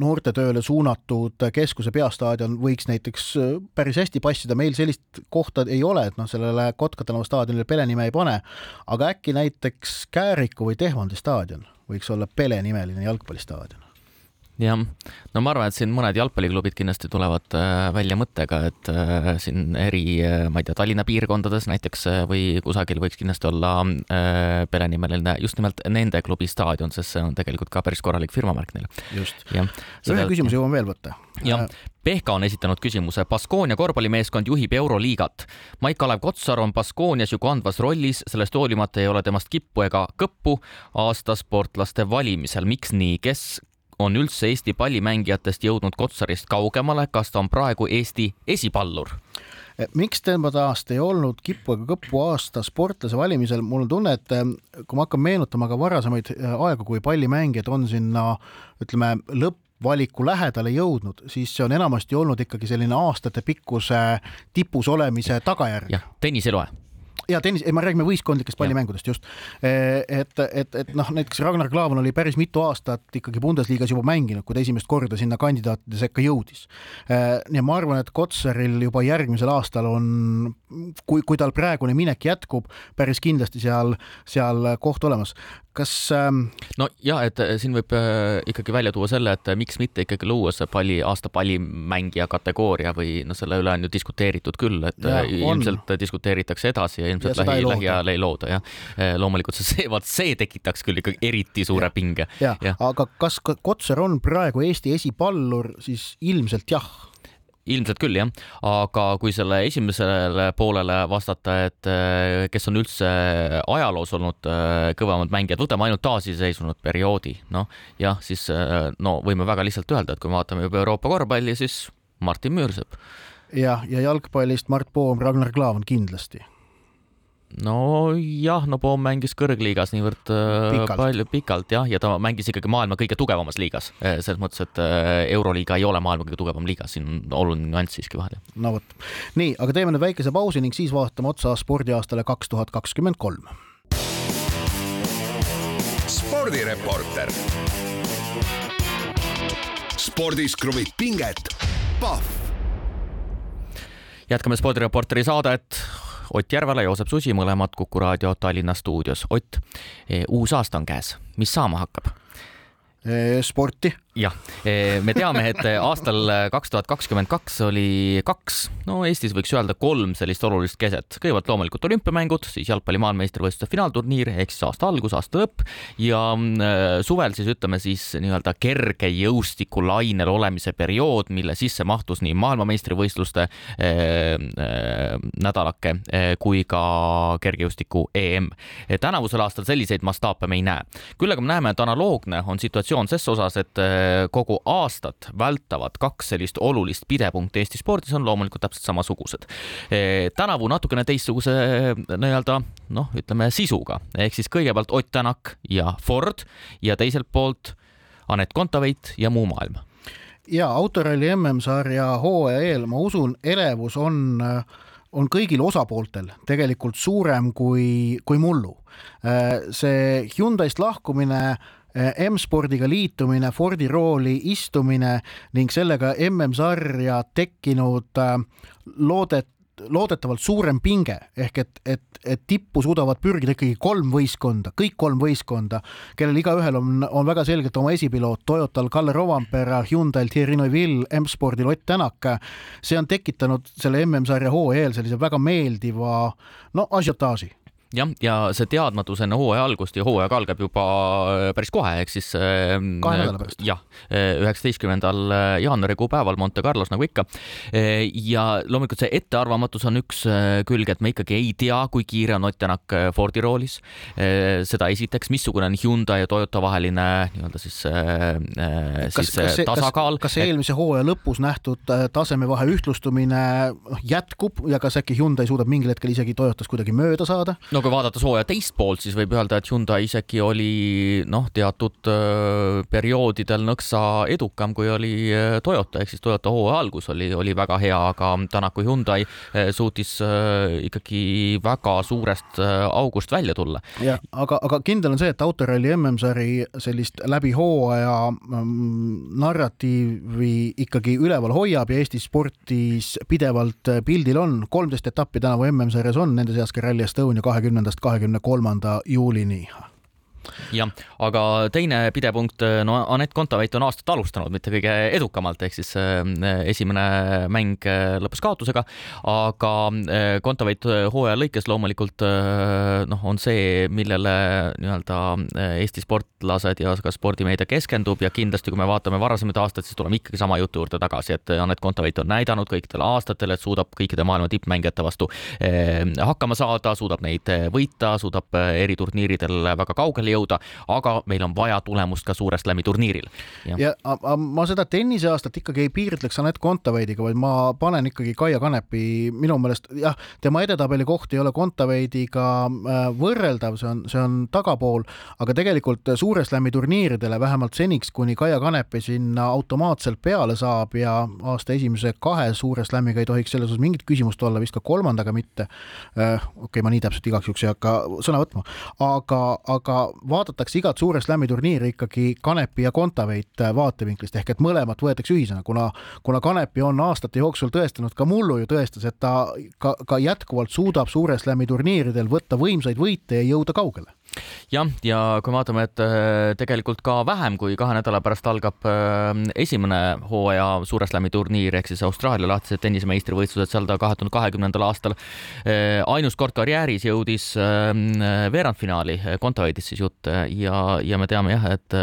noorte noortetööle suunatud keskuse peastaadion võiks näiteks äh, päris hästi passida, meil sellist kohta ei ole, et noh, sellele Kotka tänava staadionile Pele nime ei pane, aga äkki näiteks Kääriku või Tehvandi staadion võiks olla Pele nimeline jalgpallistaadion jah, no ma arvan, et siin mõned jalgpalliklubid kindlasti tulevad äh, välja mõttega, et äh, siin eri, äh, ma ei tea, Tallinna piirkondades näiteks või kusagil võiks kindlasti olla perenimeline just nimelt nende klubi staadion, sest see on tegelikult ka päris korralik firmamärk neil. just. ühe küsimuse jõuame veel võtta. jah, Pehka on esitanud küsimuse. Baskoonia korvpallimeeskond juhib Euroliigat. Maik-Kalev Kotsar on Baskoonias ju kandvas rollis, sellest hoolimata ei ole temast kippu ega kõppu aasta sportlaste valimisel. miks nii, kes on üldse Eesti pallimängijatest jõudnud Kotsarist kaugemale, kas ta on praegu Eesti esipallur? miks tema taast ei olnud kippu ega kõppu aasta sportlase valimisel, mul on tunne, et eh, kui ma hakkan meenutama ka varasemaid eh, aegu, kui pallimängijad on sinna ütleme, lõppvaliku lähedale jõudnud, siis see on enamasti olnud ikkagi selline aastatepikkuse tipus olemise tagajärg. jah, Tõnis Eloe ja tennis, ei, me räägime võistkondlikest pallimängudest just. et, et, et noh, näiteks Ragnar Klavan oli päris mitu aastat ikkagi Bundesliga-s juba mänginud, kui ta esimest korda sinna kandidaatide sekka jõudis. ja ma arvan, et Kotsaril juba järgmisel aastal on, kui, kui tal praegune minek jätkub, päris kindlasti seal, seal koht olemas kas ähm.... no ja, et äh, siin võib ikkagi välja tuua selle, et miks mitte ikkagi luua see palli, aasta pallimängija kategooria või noh, selle üle on ju diskuteeritud küll, et ja, ilmselt on. diskuteeritakse edasi ja ilmselt ja lähi, lähiajal ei looda jah. loomulikult see, vaat see tekitaks küll ikkagi eriti suure ja. pinge. aga kas Kotsar on praegu Eesti esipallur, siis ilmselt jah ilmselt küll jah, aga kui selle esimesele poolele vastata, et äh, kes on üldse ajaloos olnud äh, kõvemad mängijad, võtame ainult taasiseseisvunud perioodi, noh jah, siis äh, no võime väga lihtsalt öelda, et kui me vaatame juba Euroopa korvpalli, siis Martin Müürsepp. jah, ja jalgpallist Mart Poom, Ragnar Klavan kindlasti nojah, no Poom mängis kõrgliigas niivõrd äh, pikalt. palju, pikalt jah, ja ta mängis ikkagi maailma kõige tugevamas liigas, äh, selles mõttes, et äh, Euroliiga ei ole maailma kõige tugevam liiga, siin on oluline nüanss siiski vahel. no vot, nii, aga teeme nüüd väikese pausi ning siis vaatame otsa spordiaastale kaks tuhat kakskümmend kolm. spordireporter. spordis kruvib pinget, Pahv jätkame spordireporteri saadet Ott Järvala, Joosep Susi, mõlemad Kuku raadio Tallinna stuudios. Ott, eh, uus aasta on käes, mis saama hakkab? Eh, sporti jah, eh, me teame, et aastal kaks tuhat kakskümmend kaks oli kaks, no Eestis võiks öelda kolm sellist olulist keset. kõigepealt loomulikult olümpiamängud, siis jalgpalli maailmameistrivõistluste finaalturniir ehk siis aasta algus, aasta lõpp ja mm, suvel siis ütleme siis nii-öelda kerge jõustikulainel olemise periood, mille sisse mahtus nii maailmameistrivõistluste eh, eh, nädalake eh, kui ka kergejõustiku EM. tänavusel aastal selliseid mastaape me ei näe. küll aga me näeme, et analoogne on situatsioon ses osas, et eh, kogu aastat vältavad kaks sellist olulist pidepunkti Eesti spordis on loomulikult täpselt samasugused. E, tänavu natukene teistsuguse nii-öelda noh, ütleme sisuga ehk siis kõigepealt Ott Tänak ja Ford ja teiselt poolt Anett Kontaveit ja muu maailm ja autoralli MM-sarja hooaja eel, ma usun, elevus on on kõigil osapooltel tegelikult suurem kui, kui mullu. see Hyundai'st lahkumine Eh, M-spordiga liitumine, Fordi rooli istumine ning sellega MM-sarja tekkinud eh, loodet loodetavalt suurem pinge ehk et, et, et tippu suudavad pürgida ikkagi kolm võistkonda, kõik kolm võistkonda, kellel igaühel on, on väga selgelt oma esipiloot, Toyotal Kalle Rovanpera, Hyundai'l Thierry Neuville, M-spordil Ott Tänak. see on tekitanud selle MM-sarja hooajal sellise väga meeldiva no asiotaaži jah, ja see teadmatus enne hooaja algust ja hooaeg algab juba äh, päris kohe, ehk siis ähm, kahe nädala pärast. jah, äh, üheksateistkümnendal äh, jaanuarikuu päeval Monte Carlos nagu ikka. ja loomulikult see ettearvamatus on üks külg, et me ikkagi ei tea, kui kiire on Ott Tänak Fordi roolis. seda esiteks, missugune on Hyundai ja Toyota vaheline nii-öelda siis, siis kas tasakaal. kas see eelmise hooaja lõpus nähtud tasemevahe ühtlustumine noh, jätkub ja kas äkki Hyundai suudab mingil hetkel isegi Toyotas kuidagi mööda saada? No kui vaadata sooja teist poolt, siis võib öelda, et Hyundai isegi oli noh, teatud perioodidel nõksa edukam, kui oli Toyota, ehk siis Toyota hooaja algus oli, oli väga hea, aga Tänaku Hyundai suutis ikkagi väga suurest august välja tulla. jah, aga, aga kindel on see, et autoralli MM-sari sellist läbi hooaja mm, narratiivi ikkagi üleval hoiab ja Eesti spordis pidevalt pildil on, kolmteist etappi tänavu MM-sarjas on, nende seas ka Rally Estonia kahekümne kahekümnendast kahekümne kolmanda juulini jah, aga teine pidepunkt, no Anett Kontaveit on aastat alustanud mitte kõige edukamalt, ehk siis äh, esimene mäng äh, lõppes kaotusega, aga Kontaveit hooaja lõikes loomulikult noh, on see, millele nii-öelda Eesti sportlased ja ka spordimeedia keskendub ja kindlasti, kui me vaatame varasemaid aastaid, siis tuleme ikkagi sama jutu juurde tagasi, et Anett Kontaveit on näidanud kõikidel aastatel, et suudab kõikide maailma tippmängijate vastu hakkama saada, suudab neid võita, suudab eriturniiridel väga kaugele jõuda jõuda, aga meil on vaja tulemust ka Suure Slami turniiril. ja, ja ma seda tenniseaastat ikkagi ei piirdleks Anett Kontaveidiga, vaid ma panen ikkagi Kaia Kanepi minu meelest jah, tema edetabeli koht ei ole Kontaveidiga äh, võrreldav, see on, see on tagapool, aga tegelikult Suure Slami turniiridele vähemalt seniks, kuni Kaia Kanepi sinna automaatselt peale saab ja aasta esimese kahe Suure Slamiga ei tohiks selles osas mingit küsimust olla, vist ka kolmandaga mitte. Äh, okei okay,, ma nii täpselt igaks juhuks ei hakka sõna võtma, aga, aga vaadatakse igat Suure Slami turniiri ikkagi Kanepi ja Kontaveit vaatevinklist ehk et mõlemat võetakse ühisena, kuna, kuna Kanepi on aastate jooksul tõestanud, ka mullu ju tõestas, et ta ka, ka jätkuvalt suudab Suure Slami turniiridel võtta võimsaid võite ja jõuda kaugele. Jah, ja kui vaatame, et äh, tegelikult ka vähem kui kahe nädala pärast algab äh, esimene hooaja Suure Slami turniir ehk siis Austraalia lahtised tennisemeistrivõistlused, seal ta kahe tuhande kahekümnendal aastal äh, ainus kord karjääris jõudis veerandfinaali, Kontaveidis siis jutt ja, ja me teame jah, et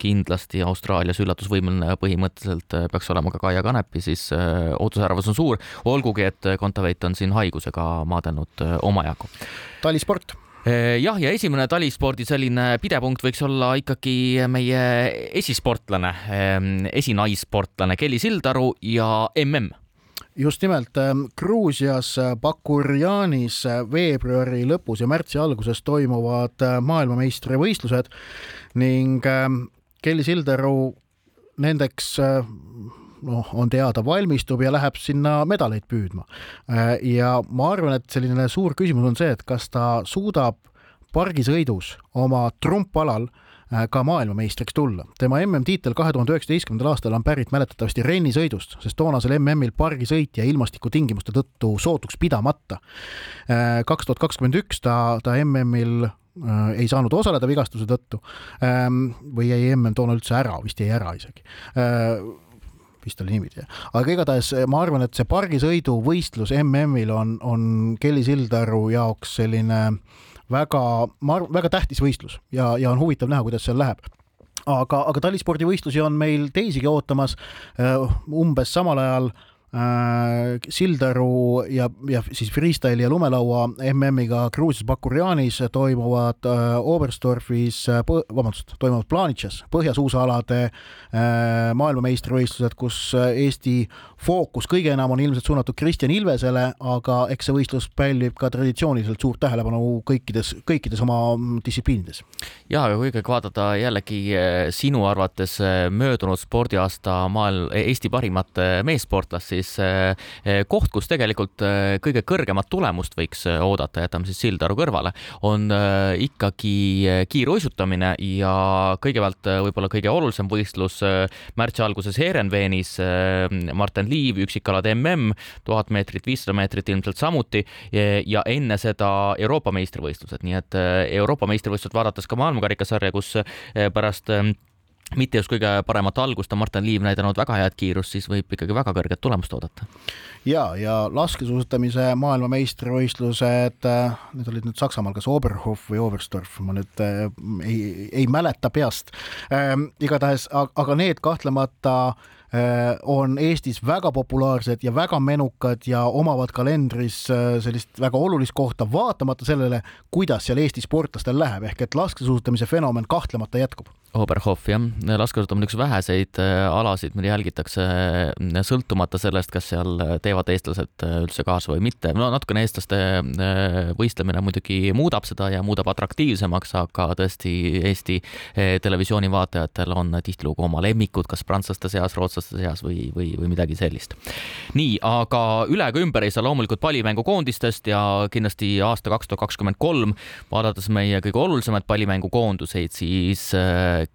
kindlasti Austraalias üllatusvõimeline põhimõtteliselt peaks olema ka Kaia Kanepi, siis ootusärevus on suur, olgugi et Kontaveit on siin haigusega maadelnud omajagu. talisport? Jah, ja esimene talispordi selline pidepunkt võiks olla ikkagi meie esisportlane, esinaissportlane Kelly Sildaru ja mm just nimelt ehm, Gruusias Bakurjanis veebruari lõpus ja märtsi alguses toimuvad ehm, maailmameistrivõistlused ning Kelly Sildaru nendeks noh, on teada, valmistub ja läheb sinna medaleid püüdma. Äh, ja ma arvan, et selline suur küsimus on see, et kas ta suudab pargisõidus oma trumpalal äh, ka maailmameistriks tulla. tema MM-tiitel kahe tuhande üheksateistkümnendal aastal on pärit mäletatavasti rennisõidust, sest toonasel MM-il pargisõit jäi ilmastikutingimuste tõttu sootuks pidamata. Äh, kaks tuhat kakskümmend üks ta, ta MM-il ei saanud osaleda vigastuse tõttu ähm, või jäi MM toona üldse ära, vist jäi ära isegi vist oli niimoodi. aga igatahes ma arvan, et see pargisõiduvõistlus MM-il on, on Kelly Sildaru jaoks selline väga, ma arvan, väga tähtis võistlus ja, ja on huvitav näha, kuidas seal läheb. Aga, aga talispordivõistlusi on meil teisigi ootamas eh, umbes samal ajal Äh, Sildaru ja, ja siis freestyle'i ja lumelaua MM-iga Gruusias Bakurjanis toimuvad äh, Oberstdorfis, äh, vabandust, toimuvad Planitšas, põhjasuusaalade maailmameistrivõistlused, kus Eesti fookus kõige enam on ilmselt suunatud Kristjan Ilvesele, aga eks see võistlus pälvib ka traditsiooniliselt suurt tähelepanu kõikides, kõikides oma distsipliinides. ja, aga kui ikkagi vaadata jällegi sinu arvates möödunud spordiaasta maailm, Eesti parimat meessportlast, siis eh, eh, koht, kus tegelikult eh, kõige kõrgemat tulemust võiks oodata, jätame siis Sildaru kõrvale, on ikkagi kiiruisutamine ja kõigepealt võib-olla kõige olulisem võistlus märtsi alguses Heerenveenis, Martin Liiv, üksikalade mm, tuhat meetrit, viissada meetrit ilmselt samuti ja enne seda Euroopa meistrivõistlused, nii et Euroopa meistrivõistlused vaadates ka maailmakarikasarja, kus pärast mitte just kõige paremat algust on Martin Liiv näidanud väga head kiirust, siis võib ikkagi väga kõrget tulemust oodata. ja, ja laskesuusatamise maailmameistrivõistlused, äh, need olid nüüd Saksamaal, kas Oberhof või Oberstdorf, ma nüüd äh, ei, ei mäleta peast ähm,. igatahes, aga need kahtlemata äh, on Eestis väga populaarsed ja väga menukad ja omavad kalendris sellist väga olulist kohta, vaatamata sellele, kuidas seal Eesti sportlastel läheb, ehk et laskesuusatamise fenomen kahtlemata jätkub. Oberhof jah, laskesuusatamine on üks väheseid äh, alasid, mida jälgitakse äh, sõltumata sellest, kas seal teevad eestlased äh, üldse kaasa või mitte. no natukene eestlaste võistlemine muidugi muudab seda ja muudab atraktiivsemaks, aga tõesti Eesti televisiooni vaatajatel on tihtilugu oma lemmikud, kas prantslaste seas, rootslaste seas või, või, või midagi sellist. nii, aga üle ega ümber ei saa loomulikult pallimängukoondistest ja kindlasti aasta kaks tuhat kakskümmend kolm, vaadates meie kõige olulisemaid pallimängukoonduseid, siis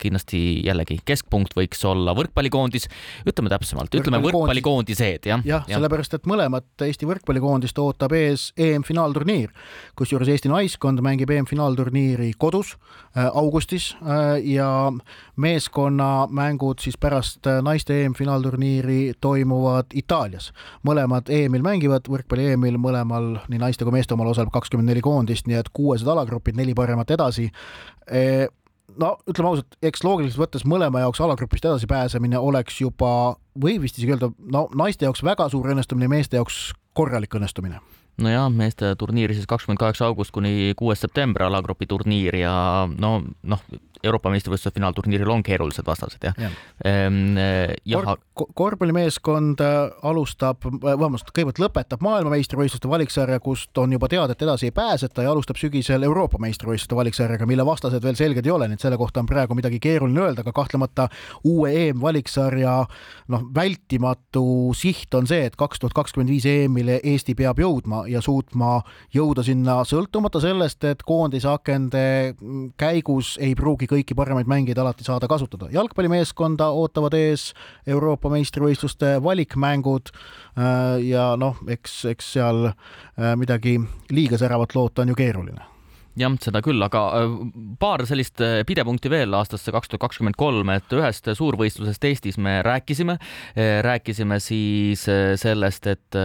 kindlasti jällegi keskpunkt võiks olla võrkpallikoondis, ütleme täpsemalt, ütleme võrkpallikoondised jah. jah ja., sellepärast et mõlemat Eesti võrkpallikoondist ootab ees EM-finaalturniir, kusjuures Eesti naiskond mängib EM-finaalturniiri kodus äh, augustis äh, ja meeskonnamängud siis pärast äh, naiste EM-finaalturniiri toimuvad Itaalias. mõlemad EM-il mängivad, võrkpalli EM-il mõlemal, nii naiste kui meeste omal osaleb kakskümmend neli koondist, nii et kuuesed alagrupid, neli paremat edasi no ütleme ausalt, eks loogiliselt võttes mõlema jaoks alagrupist edasipääsemine oleks juba, võib vist isegi öelda, no naiste jaoks väga suur õnnestumine, meeste jaoks korralik õnnestumine nojah, meeste turniir siis kakskümmend kaheksa august kuni kuues september alagrupi turniir ja no noh, Euroopa meistrivõistluste finaalturniiril on keerulised vastased jah ja. ehm,. jah Kor. korvpallimeeskond äh, alustab, äh, vabandust, kõigepealt lõpetab maailmameistrivõistluste valiksarja, kust on juba teada, et edasi ei pääseta ja alustab sügisel Euroopa meistrivõistluste valiksarjaga, mille vastased veel selged ei ole, nii et selle kohta on praegu midagi keeruline öelda, aga kahtlemata uue EM-valiksarja noh, vältimatu siht on see, et kaks tuhat kakskümmend viis EM-ile Eesti peab jõudma ja suutma jõuda sinna sõltumata sellest, et koondisakende käigus ei pruugi kõiki paremaid mängijaid alati saada kasutada. jalgpallimeeskonda ootavad ees Euroopa meistrivõistluste valikmängud äh, ja noh, eks, eks seal äh, midagi liiga säravat loota on ju keeruline. Jah, seda küll, aga äh, paar sellist pidepunkti veel aastasse kaks tuhat kakskümmend kolm, et ühest suurvõistlusest Eestis me rääkisime, rääkisime siis sellest, et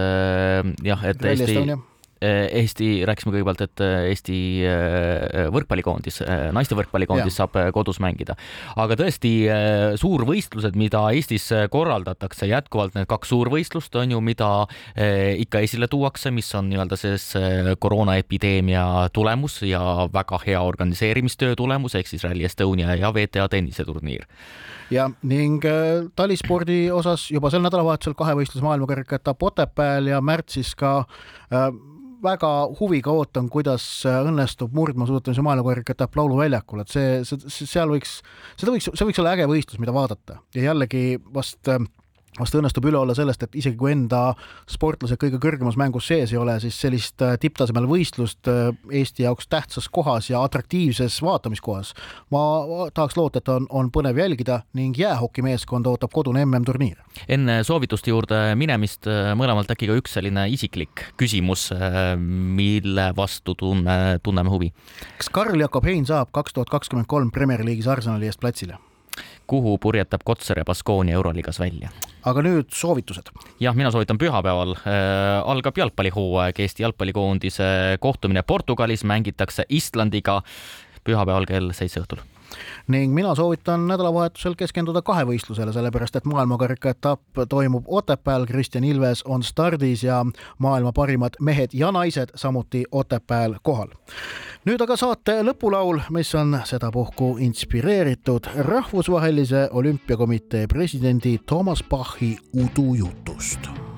jah, et Rally Eesti Eesti, rääkisime kõigepealt, et eh, Eesti eh, võrkpallikoondis, naiste võrkpallikoondis ja. saab kodus mängida. aga tõesti suurvõistlused, mida Eestis korraldatakse, jätkuvalt need kaks suurvõistlust on ju, mida ikka esile tuuakse, mis on nii-öelda siis koroonaepideemia tulemus ja väga hea organiseerimistöö tulemus, ehk siis Rally Estonia ja VTA tenniseturniir ja ning talispordi osas juba sel nädalavahetusel kahevõistluse maailmakarika etapp Otepääl ja märtsis ka äh, väga huviga ootan, kuidas õnnestub murdmaasuusatamise maailmakarika etapp lauluväljakul, et see, see, seal võiks, seda võiks, see võiks olla äge võistlus, mida vaadata. Ja jällegi vast äh, vast õnnestub üle olla sellest, et isegi kui enda sportlased kõige kõrgemas mängus sees ei ole, siis sellist äh, tipptasemel võistlust äh, Eesti jaoks tähtsas kohas ja atraktiivses vaatamiskohas ma tahaks loota, et on, on põnev jälgida ning jäähokimeeskond ootab kodune MM-turniir. enne soovituste juurde minemist äh, mõlemalt äkki ka üks selline isiklik küsimus, mille vastu tunne, tunneme huvi. kas Karl Jakob Hein saab kaks tuhat kakskümmend kolm Premier League'is Arsenali eest platsile? kuhu purjetab Kotsar ja Baskonia Euroliigas välja. Aga nüüd soovitused. jah, mina soovitan pühapäeval. Äh, algab jalgpallihooaeg, Eesti jalgpallikoondise kohtumine Portugalis. Mängitakse Islandiga pühapäeval kell seitse õhtul ning mina soovitan nädalavahetusel keskenduda kahevõistlusele, sellepärast et maailmakarika etapp toimub Otepääl, Kristjan Ilves on stardis ja maailma parimad mehed ja naised samuti Otepääl kohal. nüüd aga saate lõpulaul, mis on sedapuhku inspireeritud rahvusvahelise olümpiakomitee presidendi Toomas Bachi udujutust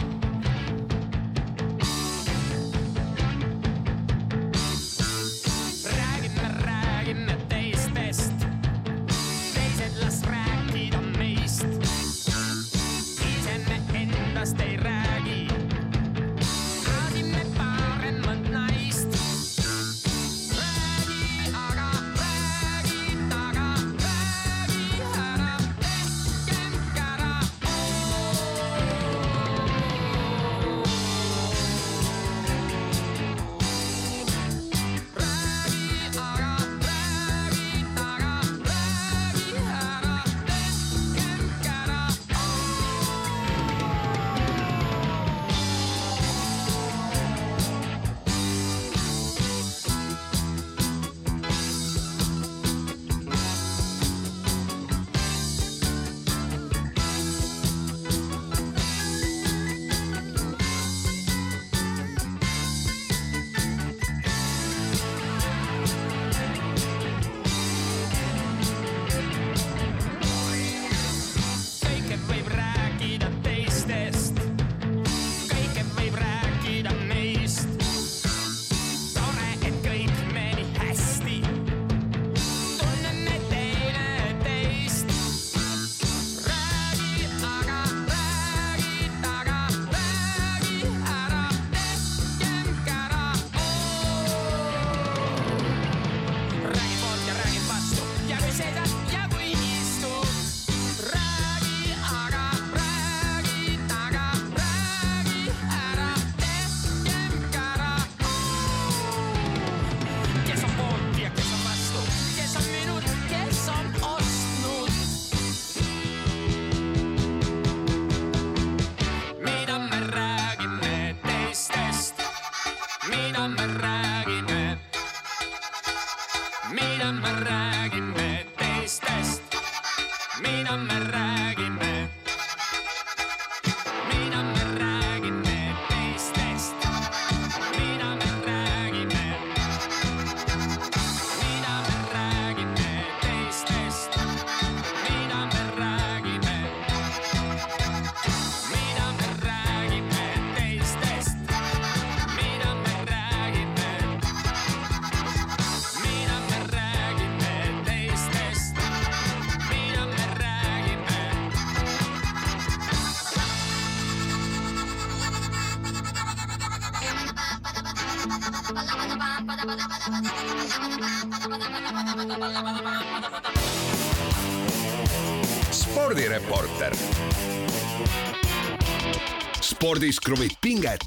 spordireporter spordis kruvib pinget, Pahv